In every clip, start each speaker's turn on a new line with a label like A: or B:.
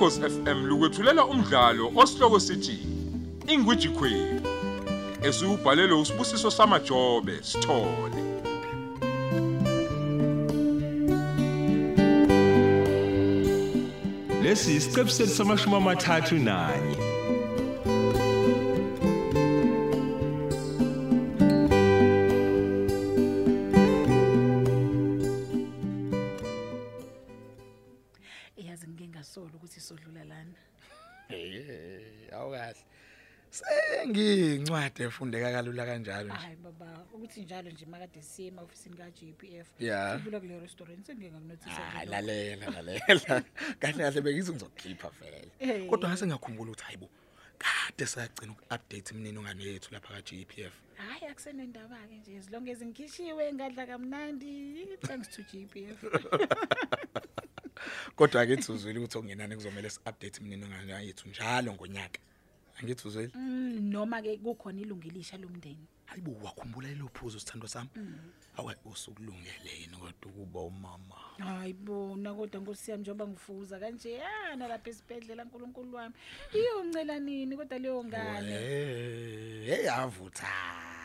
A: Ukhosi FM lukwethulela umdlalo osihloko sithi Ingwiji Queen. Esubhalelwe usibusiso samajobe sithole.
B: lesi isiqebu sethu samashumi amathathu nanye
C: Sengiyincwadi efundeka kalula kanjalo nje.
D: hayi baba ukuthi njalo nje makade siye ema-ofisini ka-gpf
C: Ya.
D: sidlula kule restaurant sengike ngakunothisa
C: Ah, lalela lalela. Kahle kahle bengithi ngizokukhipha vele.
D: Eh.
C: Kodwa ngase ngakhumbula ukuthi hayibo. Kade sagcina uku-update imininingwane yethu lapha ka-GPF.
D: hhayi akusenendaba-ke nje as long as ngikhishiwe ngadla kamnandi thanks to gpf
C: Kodwa ke ithuzwile ukuthi okungenani kuzomela si-update imininingwane yethu njalo ngonyaka. Angithi uzwile?
D: Mm, noma-ke kukhona ilungu elisha lomndeni
C: Hayibo wakhumbula lelophuzo sithando sami. Awu usukulungele yini kodwa ukuba umama.
D: hayi bona kodwa nkosi yami njengoba ngifuza kanjeyana lapha esibhedlela nkulunkulu wami iyoncela nini kodwa leyo ngane
C: hey avutha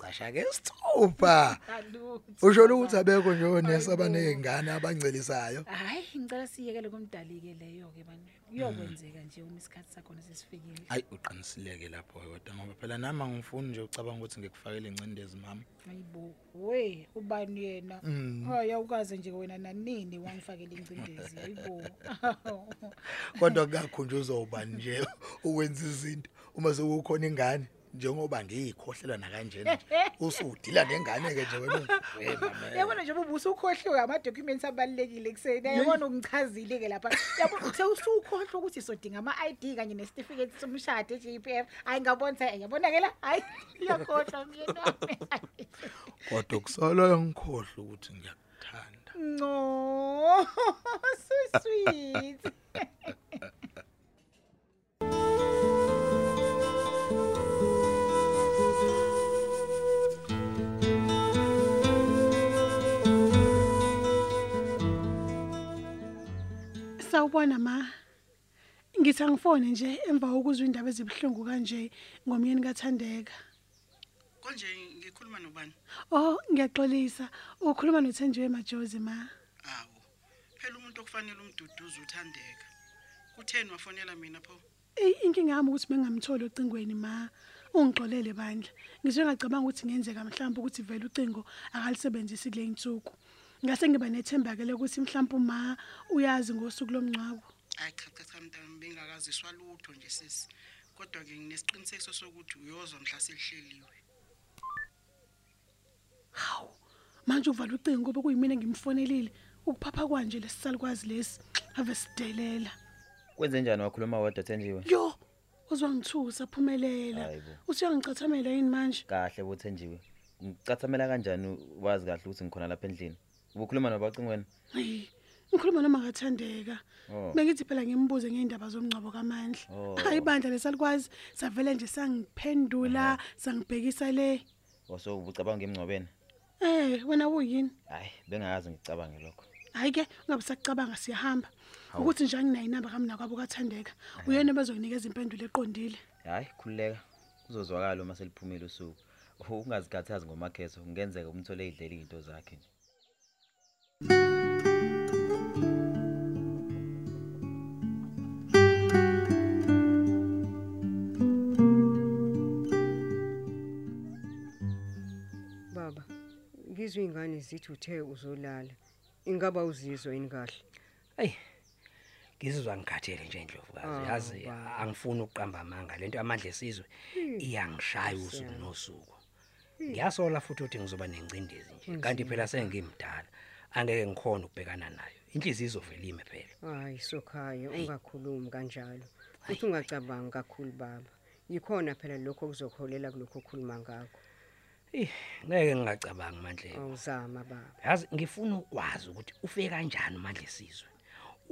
C: ndokucasha ke sithupha.
D: Alutho,
C: usho
D: baba.
C: ukuthi abekho nje onesi
D: Hayibo.
C: abanezingane abangcelisayo.
D: Hayi ngicela siyekele kumdali-ke leyo-ke bani kuyokwenzeka nje uma isikhathi sakhona sesifikile.
C: Hayi uqinisileke lapho kodwa ngoba phela nami angifuni nje ucabanga ukuthi ngikufakele ingcindezi mama.
D: Hayibo we ubani yena? Hayi awukaze nje wena nanini wangifakela ingcindezi hayibo
C: kodwa kuyakhunjuzwa ubani nje ukwenza izinto uma sekukhona ingane. Njengoba ngiyikhohlela nakanjena nje usudila nengane ke nje wena.
D: Yabona nje uba usukhohliwe ama-documents abalulekile kuseni yabona ungichazile-ke lapha. Yabona sewusukhohlwa ukuthi sodinga ama-id kanye nesitifiketi somshado e-g p f. Hayi ngabona ukuthi yabona-ke la hayi iyakhohlwa myeni wami
C: kodwa kusala ngikhohle ukuthi ngiyakuthanda.
D: No so sweet.
E: Sawubona ma. Ngithi angifone nje emva kokuzwa indaba ezibuhlungu kanje ngomyeni kaThandeka.
F: Konje ngikhuluma nobani?
E: Oh, ngiyaxolisa. Ukhuluma noThenjiwe Majozi ma.
F: Awu. Phela umuntu okufanele umduduze uthandeka. Kutheni wafonela mina pho?
E: Ey inkinga yami ukuthi bengamtholi ocingweni ma. Ungixolele bandla. Ngisho ngacabanga ukuthi ngenzeka mhlawumbe ukuthi vele ucingo akalisebenzisi kule insuku. Ngase ngiba nethemba ke lokuthi mhlawumbe uma uyazi ngosuku lomncwabo.
F: Hayi cha cha cha mntana bengakaziswa lutho nje sisi. Kodwa ke nginesiqinisekiso sokuthi uyozwa mhla selihleliwe.
E: Hawu. Manje uvala ucingo ngoba kuyimina ngimfonelile. Ukuphapha kwanje lesisalukwazi lesi ave sidelela.
G: Kwenze njani wakhuluma wedwa Thenjiwe?
E: Yo, uzwangithusa phumelela.
G: Hayibo.
E: Usuyangicathamela yini manje?
G: Kahle boThenjiwe. Ngicathamela kanjani wazi kahle ukuthi ngikhona lapha endlini? Ubukhuluma nabacingweni?
E: Hayi, ngikhuluma noma ngathandeka.
G: Oh.
E: Bengithi phela ngimbuze ngeindaba zomncwabo kaMandla.
G: Oh.
E: Hayi bandla lesalikwazi savela nje sangiphendula, sangibhekisa le.
G: Waso ubucabanga emncwabeni?
E: Eh, wena uyini?
G: Hayi, bengayazi ngicabange lokho.
E: Hayi ke, ungabe sacabanga siyahamba. Ukuthi nje anginayo inamba kamna kwabo kathandeka. Uyena bezokunikeza impendulo eqondile.
G: Hayi, khulileka. Uzozwakala uma seliphumile usuku. Ungazikhathazi ngomakhezo, kungenzeka umthole idlela izinto zakhe nje.
H: Ngizwe ingane zithi uthe uzolala. Ingaba uzizwa yini kahle?
I: Ey. Ngizizwa ngikhathele nje Ndlovukazi.
H: Ah,
I: Yazi
H: baba.
I: angifuni ukuqamba amanga lento amandla esizwe iyangishaya usuku nosuku. Ngiyasola futhi ukuthi ngizoba nencindezi nje. Kanti phela sengimdala. Angeke ngikhona ukubhekana nayo. Inhliziyo izovelime phela.
H: Hayi sokhaya ungakhulumi kanjalo. Uthi ungacabanga kakhulu baba. Yikhona phela lokho okuzokholela kulokho okhuluma ngakho.
I: Eh, ngeke ngingacabanga mandla.
H: Awuzama baba.
I: Yazi ngifuna ukwazi ukuthi ufike kanjani mandla esizwe.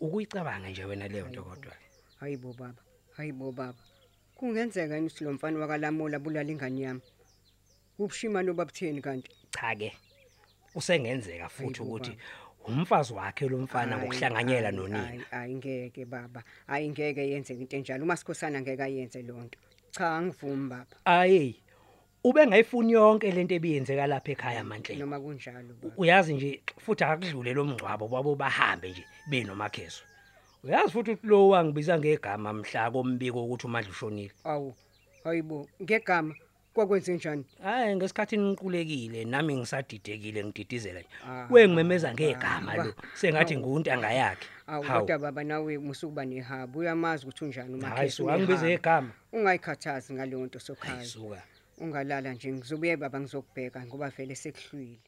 I: Ukuyicabanga nje wena leyo nto kodwa.
H: Hayibo baba. Hayibo baba. Kungenzeka yini ukuthi lo mfana wakalamola bulala ingane yami? Ubushima noba butheni kanti?
I: Cha ke. Usengenzeka futhi
H: Hayibo,
I: ukuthi umfazi wakhe lo mfana
H: Hayi,
I: ngokuhlanganyela
H: hayi,
I: nonina
H: hayi, hayi ngeke baba hayi ngeke yenze into enjalo umasikhosana ngeke ayenze lonto cha angivumi baba
I: ayi ube ngayifuni yonke lento ebiyenzeka lapha ekhaya manhle
H: noma kunjalo baba.
I: Uyazi nje futhi akudlule lo mngcwabo babo bahambe nje benomakheso uyazi futhi ukuthi lo wangibiza ngegama mhla kombiko ukuthi uMandla ushonile
H: awu hayibo ngegama kwakwenze njani?
I: Hayi ngesikhathi niqulekile nami ngisadidekile ngididizela nje.
H: Ah,
I: wengimemeza ngegama lo
H: baba.
I: sengathi nguntanga yakhe
H: awu
I: Hawu.
H: kodwa baba nawe musukuba nehabu uyamazi ukuthi unjani
I: hayi
H: umakheso
I: so angibize igama.
H: Ungayikhathazi ngaleyo nto sokhaya
I: ayisuka
H: ungalala nje ngizobuye baba ngizokubheka ngoba vele sekuhlwile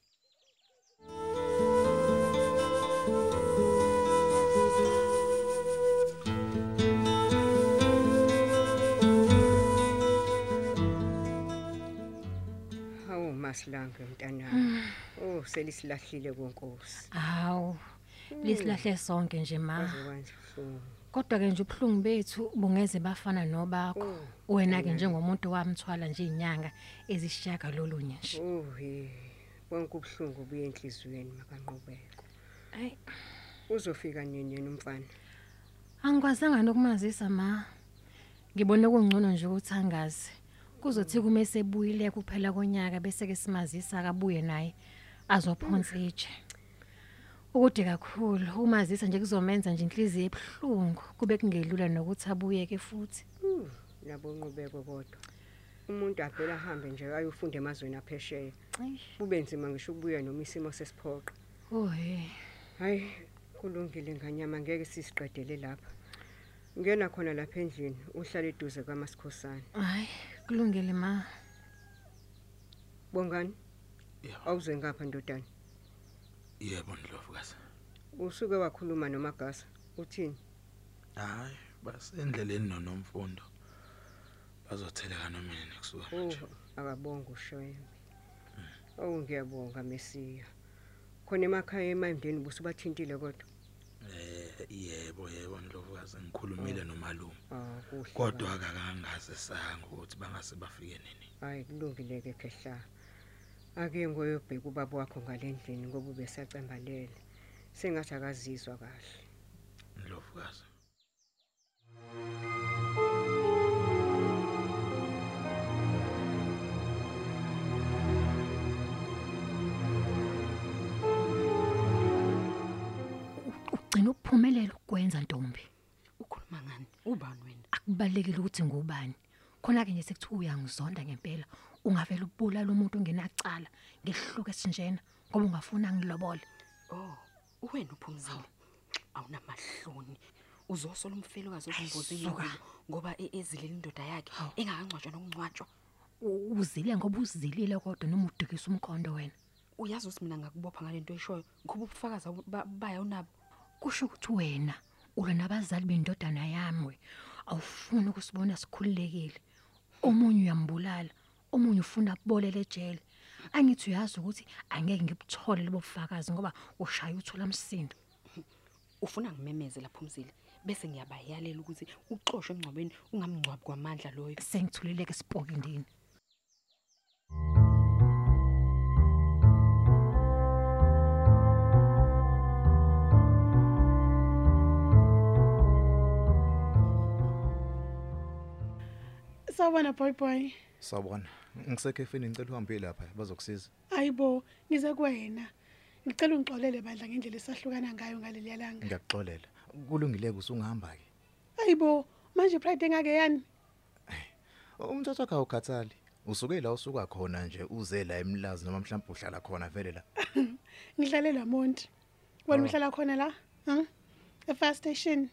H: Hawu masilange mntanami. Oh selisilahlile konkosi.
J: Hawu. Lisilahle sonke nje ma.
H: Azokwenza ubuhlungu.
J: Kodwa ke nje ubhlungu bethu bungeze bafana nobakho.
H: Oh,
J: Wena ke njengomuntu wamthwala nje inyanga ezishaka lolunye nje.
H: Oh he. Konke ubuhlungu buye enhlizweni makanqubeko.
J: Ay,
H: Uzofika nini yena umfana?
J: angikwazanga nokumazisa ma. Ngibone kungcono nje ukuthi angazi. Kuzothi kume sebuyile kuphela konyaka bese ke simazisa akabuye naye azophonsa itshe. Ukude kakhulu umazisa nje kuzomenza nje inhliziyo ebhlungu kube kungelula nokuthi abuye ke futhi.
H: Uh, Nabo nqubeko kodwa. Umuntu avela ahambe nje ayofunda emazweni aphesheya.
J: Ay,
H: Kube nzima ngisho ukubuya noma isimo sesiphoqo.
J: oh hey.
H: Hayi, kulungile nganyama ngeke sisiqedele lapha. Ngena khona lapha endlini, uhlala eduze kwaMasikhosana.
J: Hayi, kulungile ma.
H: Bongani?
C: Yebo.
H: Awuze ngapha ndodana.
C: Yebo Ndlovukazi.
H: Usuke wakhuluma nomagasa. Uthini?
C: Hayi, basendleleni nonomfundo. Bazotheleka nomina nekusuka
H: Oh,
C: manje.
H: akabonga ushwembe. Oh, ngiyabonga Mesiya. Khona emakhaya emandeni busubathintile kodwa.
C: Eh yebo yebo Ndlovukazi ngikhulumile nomalume.
H: Ah, kuhle.
C: Kodwa akakangaze sanga ukuthi bangase bafike nini.
H: hayi kulungile ke khehla. Ake ngoyobheka ubaba wakho ngalendlini ngoba ubesacembalele. Sengathi akazizwa kahle.
C: Ndlovukazi.
J: Ugcina ukuphumelela ukwenza ntombi.
K: ukhuluma ngani ubani wena
J: Akubalekile ukuthi ngubani. Khona ke nje sekuthiwa uyangizonda ngempela. Ungavela ubulala umuntu ongenacala ngehluke sinjena ngoba ungafuna ngilobole.
K: oh wena uphumzile awunamahloni uzosola umfelokazi okumboze
J: Ayisuka.
K: ingubo ngoba e- ezilela indoda yakhe engakangcwatshwa nokungcwatshwa
J: U- Uzile ngoba uzilile kodwa noma udukisa umkhondo wena.
K: uyazi ukuthi mina ngakubopha ngalento eshoyo ngoba ubufakazi awu- ba- baya unabo
J: Kusho ukuthi wena ulwa nabazali bendodana yami we. Awufuni ukusibona sikhululekile. Omunye uyambulala, omunye ufuna kubolele ejele. Angithi uyazi ukuthi angeke ngibuthole lobo bufakazi ngoba ushaya uthola msindo.
K: ufuna ngimemeze lapho umzile bese ngiyabayalela ukuthi uxoshwe emngcwabeni ungamngcwabi kwamandla loyo
J: Sengithulileke sipokindini.
E: Sawubona boy boy.
L: Sawubona. Ngisekho efini ngicela uhambe lapha bazokusiza.
E: Ayibo, ngize kuwena. Ngicela ungixolele bandla ngendlela esahlukana ngayo ngaleli langa.
L: Ngiyakuxolela. Kulungileke usungihamba ke.
E: Ayibo, manje Friday ngake yani?
L: Umthatha wakho awukhathali. Usuke la usuka khona nje uze la emlazi noma mhlawumbe uhlala khona vele la.
E: Ngihlale lamonti. Wena
L: Oh.
E: uhlala khona la? Hm? E fire station.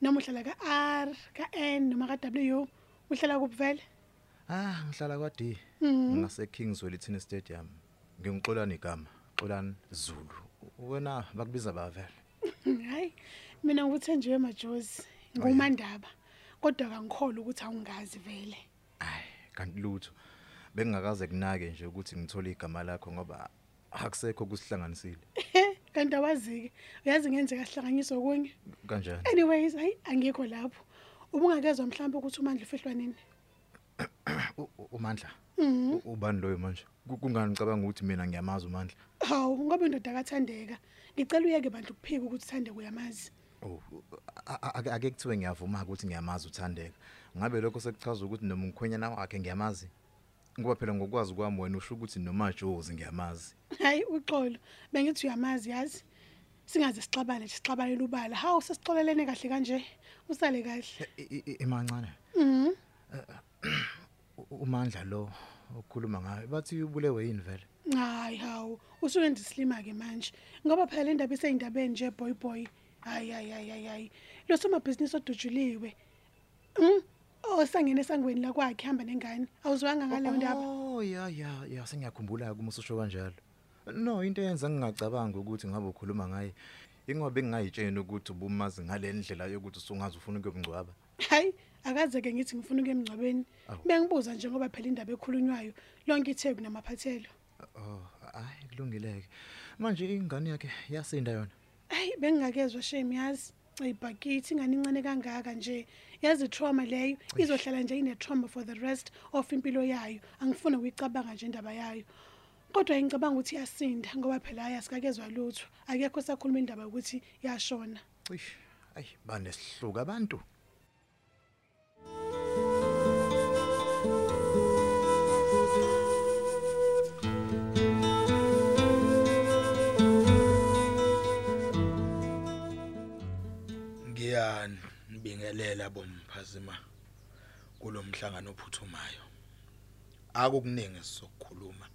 E: Noma uhlala ka R, ka N noma ka W. Uhlala kuphi vele?
L: Ah, ngihlala kwa D.
E: Mhm.
L: Ngase Kingswell Tennis Stadium. Ngingixolana igama. Xolani Zulu. Wena bakubiza ba vele.
E: Hayi, mina ngikuthenjiwe majozi. Ngumandaba. Kodwa kangikholwa ukuthi awungazi vele.
L: Kanti lutho. Bengingakaze kunake nje ukuthi ngithole igama lakho ngoba akusekho kusihlanganisile.
E: Kanti awazike. Uyazi ngenzeka sihlanganiswa kunye.
L: Kanjani?
E: Anyways, hayi angikho lapho. Ubungakezwa mhlawumbe ukuthi uMandla ufihlwa nini?
L: U- u- uMandla
E: Mhm.
L: u- ubani loyo manje Ku- kungani ngicabanga ukuthi mina ngiyamazi uMandla
E: Hawu ngoba indoda akathandeka. Ngicela uyeke bantu kuphika ukuthi uthande kuyamazi.
L: Oh, a- a- ake ake kuthiwe ngiyavuma ukuthi ngiyamazi uthandeka ngabe lokho sekuchaza ukuthi noma umkhwenyana wakhe ngiyamazi ngoba phela ngokwazi kwami wena usho ukuthi noma Jozi ngiyamazi
E: Hayi uxolo. Bengithi uyamazi yazi. Singaze sixabane nje sixabanele ubala. Hawu sesixolelene kahle kanje. Usale kahle.
L: I- i- imancane
E: Mhm.
L: U- uMandla lo okhuluma ngayo bathi ubulewe yini vele
E: Hayi hawu. Usuyenza islima ke manje. Ngoba phela indaba iseyindabeni nje boy boy. Hayi hayi hayi hayi. Lo somabhizinisi odujuliwe. Mhm. Osangene esangweni la kwakhe hamba nengane. Awuzwanga ngaleyo ndaba?
L: Oh ya ya ya sengiyakhumbula kuma usho kanjalo no into eyenza ngingacabanga ukuthi ngabe ukhuluma ngaye ingoba bengingayitsheni ukuthi ubumazi ngale ndlela yokuthi usungazi ufuna ukuyobungcwaba
E: Hayi, akaze ke ngithi ngifuna ukuya emngcwabeni.
L: Awu.
E: Bengibuza nje ngoba phela indaba ekhulunywayo lonke itheku namaphathelo.
L: oh hayi kulungileke manje ingane yakhe yasinda yona
E: Hayi, bengingakezwe shame yazi. Ayibhakithi ingane incane kangaka nje. Yazi trauma leyo izohlala nje ine trauma for the rest of impilo yayo. Angifuni ukuyicabanga nje indaba yayo. Kodwa ngicabanga ukuthi yasinda ngoba phela ayasikakezwa lutho. Akekho sakhuluma indaba ukuthi yashona.
L: Eish, ayi banesihluka abantu
C: ngiyanibingelela bomphazima kulomhlangano ophuthumayo akukuningi sizokukhuluma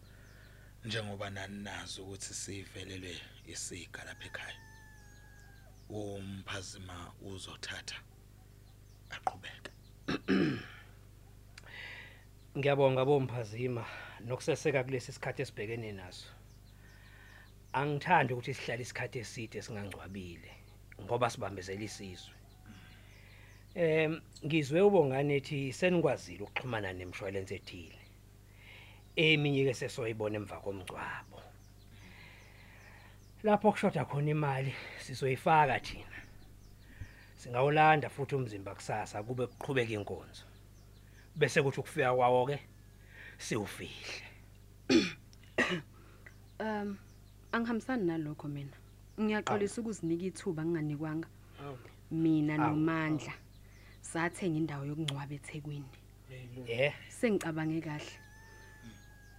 C: njengoba nani nazi ukuthi sivelelwe isiga lapha ekhaya umphazima uzothatha aqhubeke
I: Ngiyabonga bomphazima nokuseseka kulesi sikhathi esibhekene naso. Angithandi ukuthi sihlale isikhathi eside singangcwabile ngoba sibambezela isizwe. Em ngizwe ubongane ethi senikwazile ukuxhumana nemshwalense ethile. Eminye ke sesoyibona emva komgcwabo. Lapho kushoda khona imali sizoyifaka thina. Singawulanda futhi umzimba kusasa kube kuqhubeka inkonzo. Bese kuthi ukufika kwawo ke siwufihle.
K: Um angihambisani nalokho mina. Ngiyaxolisa ukuzinika ithuba nginganikwanga. Mina noMandla sathenga indawo yokungcwaba eThekwini.
I: Eh,
K: Sengicabange kahle.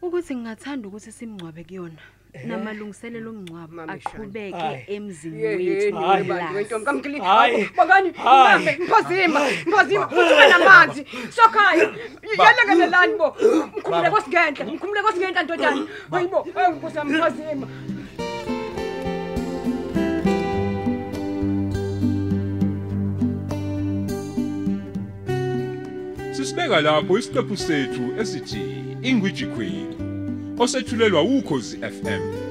K: Ukuthi ngingathanda ukuthi simngcwabe kuyona. Namalungiselelo omngcwabo aqhubeke
I: Hayi.
K: emzini wethu.
I: Hayi.
H: wentombi.
I: Hayi.
H: Bakani,
I: Hayi.
H: mbambe, mphazima, mphazima, uthuma namanzi. Sokhaya. Yalekelelani bo. Mkhumule kwesigenhla, mkhumule kwesigenhla ntodana. Hayibo, ayinkosi mphazima.
A: Sisibeka lapho isiqephu sethu esithi Ingwiji Queen osethulelwa ukhozi FM